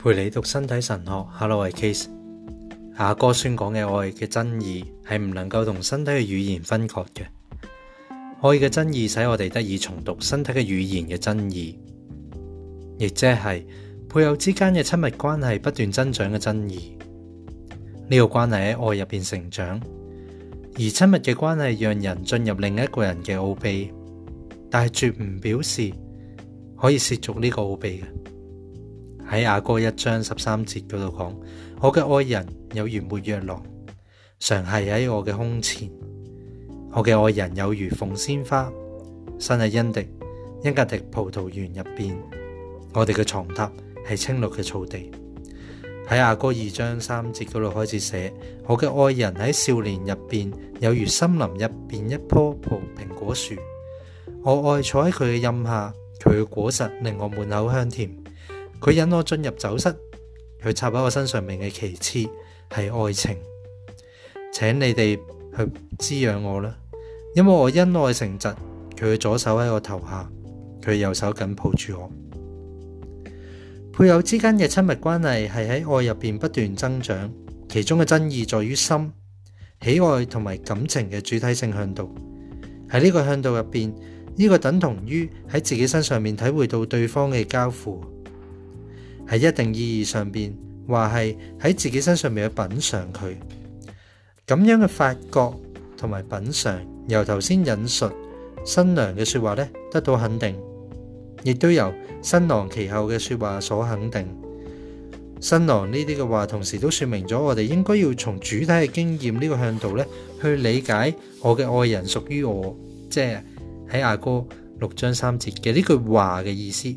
陪你读身体神学，Hello，系 Case。阿哥宣讲嘅爱嘅真义系唔能够同身体嘅语言分割嘅，爱嘅真义使我哋得以重读身体嘅语言嘅真义，亦即系配偶之间嘅亲密关系不断增长嘅真义。呢个关系喺爱入边成长，而亲密嘅关系让人进入另一个人嘅奥秘，但系绝唔表示可以涉足呢个奥秘嘅。喺亚哥一章十三节嗰度讲，我嘅爱人有如沐浴狼，常系喺我嘅胸前。我嘅爱人有如凤仙花，生喺恩迪恩格迪葡萄园入边。我哋嘅床榻系青绿嘅草地。喺亚哥二章三节嗰度开始写，我嘅爱人喺少年入边有如森林入边一棵葡苹果树。我爱坐喺佢嘅荫下，佢嘅果实令我满口香甜。佢引我进入酒室，佢插喺我身上面嘅其次系爱情，请你哋去滋养我啦。因为我因爱成疾，佢嘅左手喺我头下，佢右手紧抱住我。配偶之间嘅亲密关系系喺爱入边不断增长，其中嘅争议在于心喜爱同埋感情嘅主体性向度喺呢个向度入边，呢个等同于喺自己身上面体会到对方嘅交付。喺一定意義上边，話係喺自己身上面去品尝佢咁樣嘅發覺同埋品尝，由頭先引述新娘嘅说話咧得到肯定，亦都由新郎其後嘅说話所肯定。新郎呢啲嘅話，同時都说明咗我哋應該要從主題嘅經驗呢個向度咧去理解我嘅愛人屬於我，即係喺亞哥六章三節嘅呢句話嘅意思。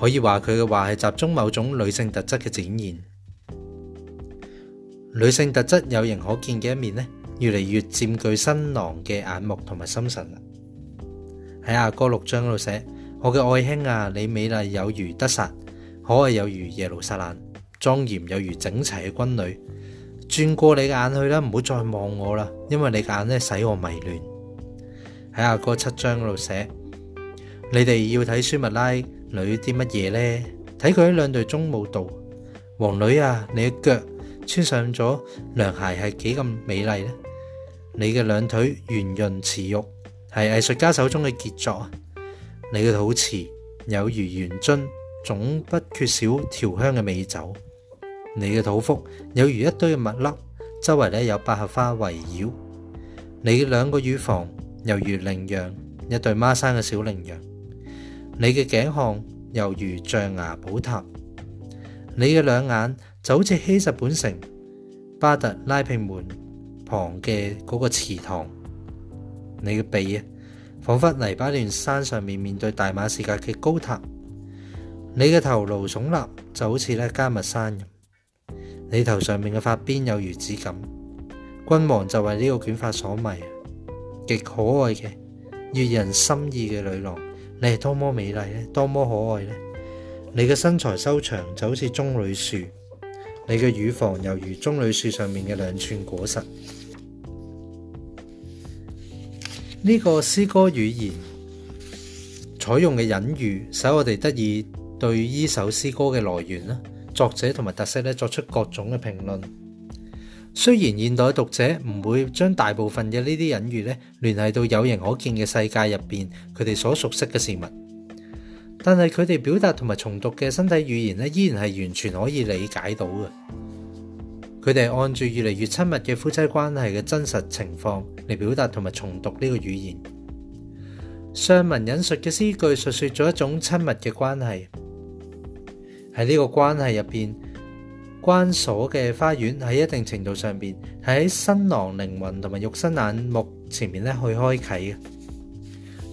可以话佢嘅话系集中某种女性特质嘅展现。女性特质有形可见嘅一面呢，越嚟越占据新郎嘅眼目同埋心神啦。喺阿哥六章度写，我嘅爱卿啊，你美丽有如得萨，可爱有如耶路撒冷，庄严有如整齐嘅军旅。转过你嘅眼去啦，唔好再望我啦，因为你嘅眼咧使我迷乱。喺阿哥七章度写，你哋要睇舒密拉。女啲乜嘢呢？睇佢喺两队中舞蹈，王女啊！你嘅脚穿上咗凉鞋系几咁美丽呢？你嘅两腿圆润瓷玉，系艺术家手中嘅杰作啊！你嘅肚脐有如圆樽，总不缺少调香嘅美酒。你嘅肚腹有如一堆嘅蜜粒，周围咧有百合花围绕。你两个乳房犹如羚羊，一对孖生嘅小羚羊。你嘅颈项犹如象牙宝塔，你嘅两眼就好似希什本城巴特拉平门旁嘅嗰个祠堂，你嘅鼻啊，仿佛泥巴甸山上面面对大马士革嘅高塔，你嘅头颅耸立就好似咧加密山，你头上面嘅发边有如指锦，君王就为呢个卷发所迷，极可爱嘅悦人心意嘅女郎。你係多麼美麗咧，多麼可愛咧！你嘅身材修長就好似棕榈树，你嘅乳房犹如棕榈树上面嘅两串果实。呢個詩歌語言採用嘅隱喻，使我哋得以對呢首詩歌嘅來源啦、作者同埋特色咧作出各種嘅評論。虽然现代读者唔会将大部分嘅呢啲隐喻咧联系到有形可见嘅世界入边佢哋所熟悉嘅事物，但系佢哋表达同埋重读嘅身体语言咧，依然系完全可以理解到嘅。佢哋按住越嚟越亲密嘅夫妻关系嘅真实情况嚟表达同埋重读呢个语言。上文引述嘅诗句述说咗一种亲密嘅关系，喺呢个关系入边。关锁嘅花园喺一定程度上边喺新郎灵魂同埋肉身眼目前面咧去开启嘅。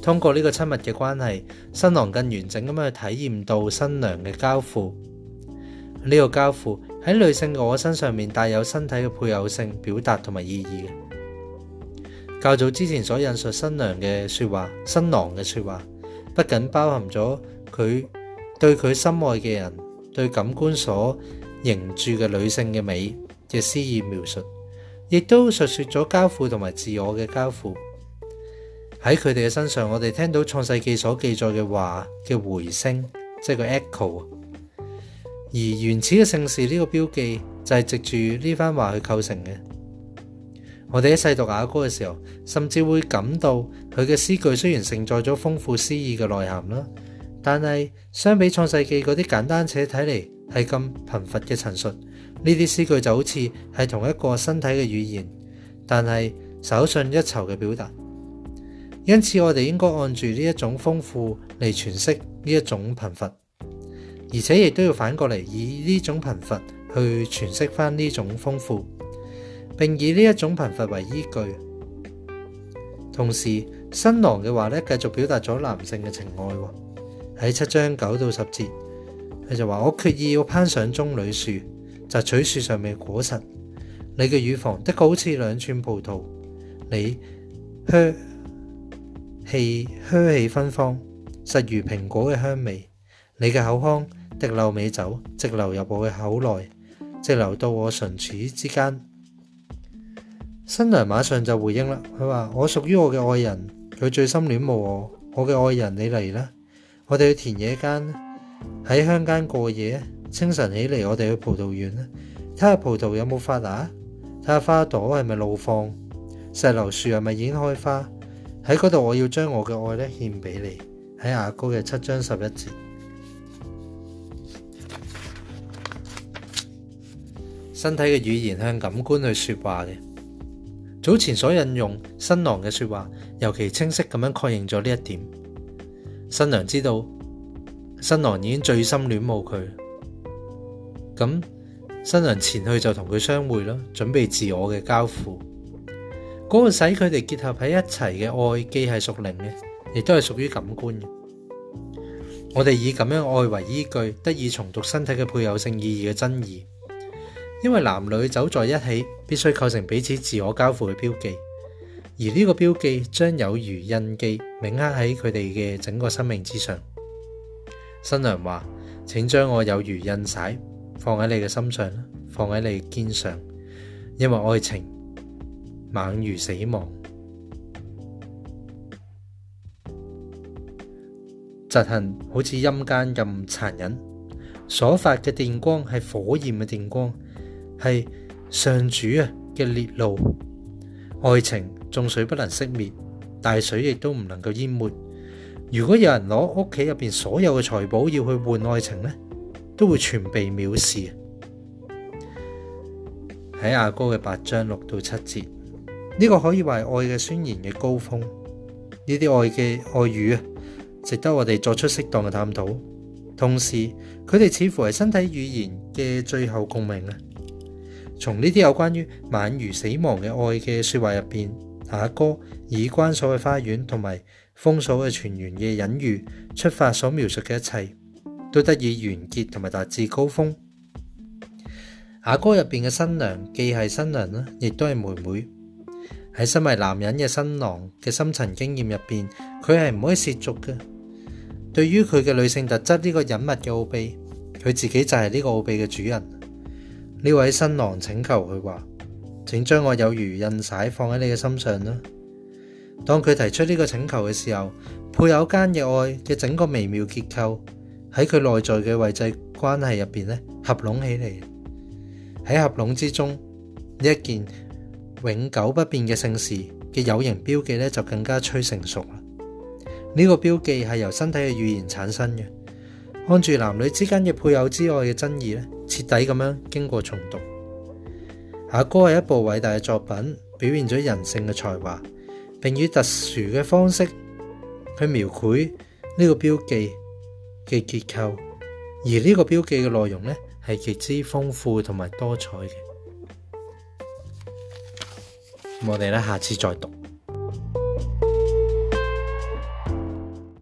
通过呢个亲密嘅关系，新郎更完整咁样去体验到新娘嘅交付。呢个交付喺女性嘅我身上面带有身体嘅配偶性表达同埋意义嘅。较早之前所引述新娘嘅说话，新郎嘅说话，不仅包含咗佢对佢心爱嘅人对感官所。凝住嘅女性嘅美嘅诗意描述，亦都述说咗交付同埋自我嘅交付。喺佢哋嘅身上，我哋听到创世纪所记载嘅话嘅回声，即系个 echo。而原始嘅姓氏呢个标记就系藉住呢番话去构成嘅。我哋喺细读雅歌嘅时候，甚至会感到佢嘅诗句虽然承载咗丰富诗意嘅内涵啦，但系相比创世纪嗰啲简单且睇嚟。系咁贫繁嘅陈述，呢啲诗句就好似系同一个身体嘅语言，但系稍信一筹嘅表达。因此，我哋应该按住呢一种丰富嚟诠释呢一种贫繁，而且亦都要反过嚟以呢种贫繁去诠释翻呢种丰富，并以呢一种贫繁为依据。同时，新郎嘅话咧，继续表达咗男性嘅情爱喎。喺七章九到十节。佢就話：我決意要攀上棕榈树，摘取树上面果实。你嘅乳房的确好似兩串葡萄，你香氣香气芬芳，實如蘋果嘅香味。你嘅口腔滴漏美酒，直流入我嘅口內，直流到我唇齒之間。新娘馬上就回應啦，佢話：我屬於我嘅愛人，佢最心戀慕我。我嘅愛人，你嚟啦，我哋去田野間。喺乡间过夜，清晨起嚟，我哋去葡萄园啦，睇下葡萄有冇发芽，睇下花朵系咪怒放，石榴树系咪已经开花。喺嗰度，我要将我嘅爱咧献俾你。喺阿哥嘅七章十一节，身体嘅语言向感官去说话嘅，早前所引用新郎嘅说话，尤其清晰咁样确认咗呢一点。新娘知道。新郎已經醉心戀慕佢，咁新娘前去就同佢相會啦，準備自我嘅交付。嗰個使佢哋結合喺一齊嘅愛，既系屬靈嘅，亦都係屬於感官嘅。我哋以咁樣愛為依據，得以重讀身體嘅配偶性意義嘅真义。因為男女走在一起必須構成彼此自我交付嘅標記，而呢個標記將有如印記铭刻喺佢哋嘅整個生命之上。新娘话：请将我有如印玺放喺你嘅心上放喺你嘅肩上，因为爱情猛如死亡，疾行好似阴间咁残忍，所发嘅电光系火焰嘅电光，系上主啊嘅烈怒。爱情纵水不能熄灭，大水亦都唔能够淹没。如果有人攞屋企入边所有嘅財寶要去換愛情呢，都會全被藐視。喺阿哥嘅八章六到七節，呢個可以话係愛嘅宣言嘅高峰。呢啲愛嘅爱語啊，值得我哋作出適當嘅探討。同時，佢哋似乎係身體語言嘅最後共鳴啊！從呢啲有關於晚如死亡嘅愛嘅说話入边，阿哥以關鎖嘅花園同埋。风俗嘅全圆嘅隐喻出发所描述嘅一切，都得以完结同埋达至高峰。阿哥入边嘅新娘既系新娘啦，亦都系妹妹。喺身为男人嘅新郎嘅深层经验入边，佢系唔可以涉足嘅。对于佢嘅女性特质呢个隐密嘅奥秘，佢自己就系呢个奥秘嘅主人。呢位新郎请求佢话：请将我有如印玺放喺你嘅心上啦。当佢提出呢个请求嘅时候，配偶间嘅爱嘅整个微妙结构喺佢内在嘅位置关系入边咧，合拢起嚟喺合拢之中，呢一件永久不变嘅圣事嘅有形标记咧，就更加趋成熟啦。呢个标记系由身体嘅语言产生嘅。按住男女之间嘅配偶之外嘅争议咧，彻底咁样经过重读。阿哥系一部伟大嘅作品，表现咗人性嘅才华。用特殊嘅方式去描绘呢个标记嘅结构，而呢个标记嘅内容咧系极之丰富同埋多彩嘅。我哋咧下次再读。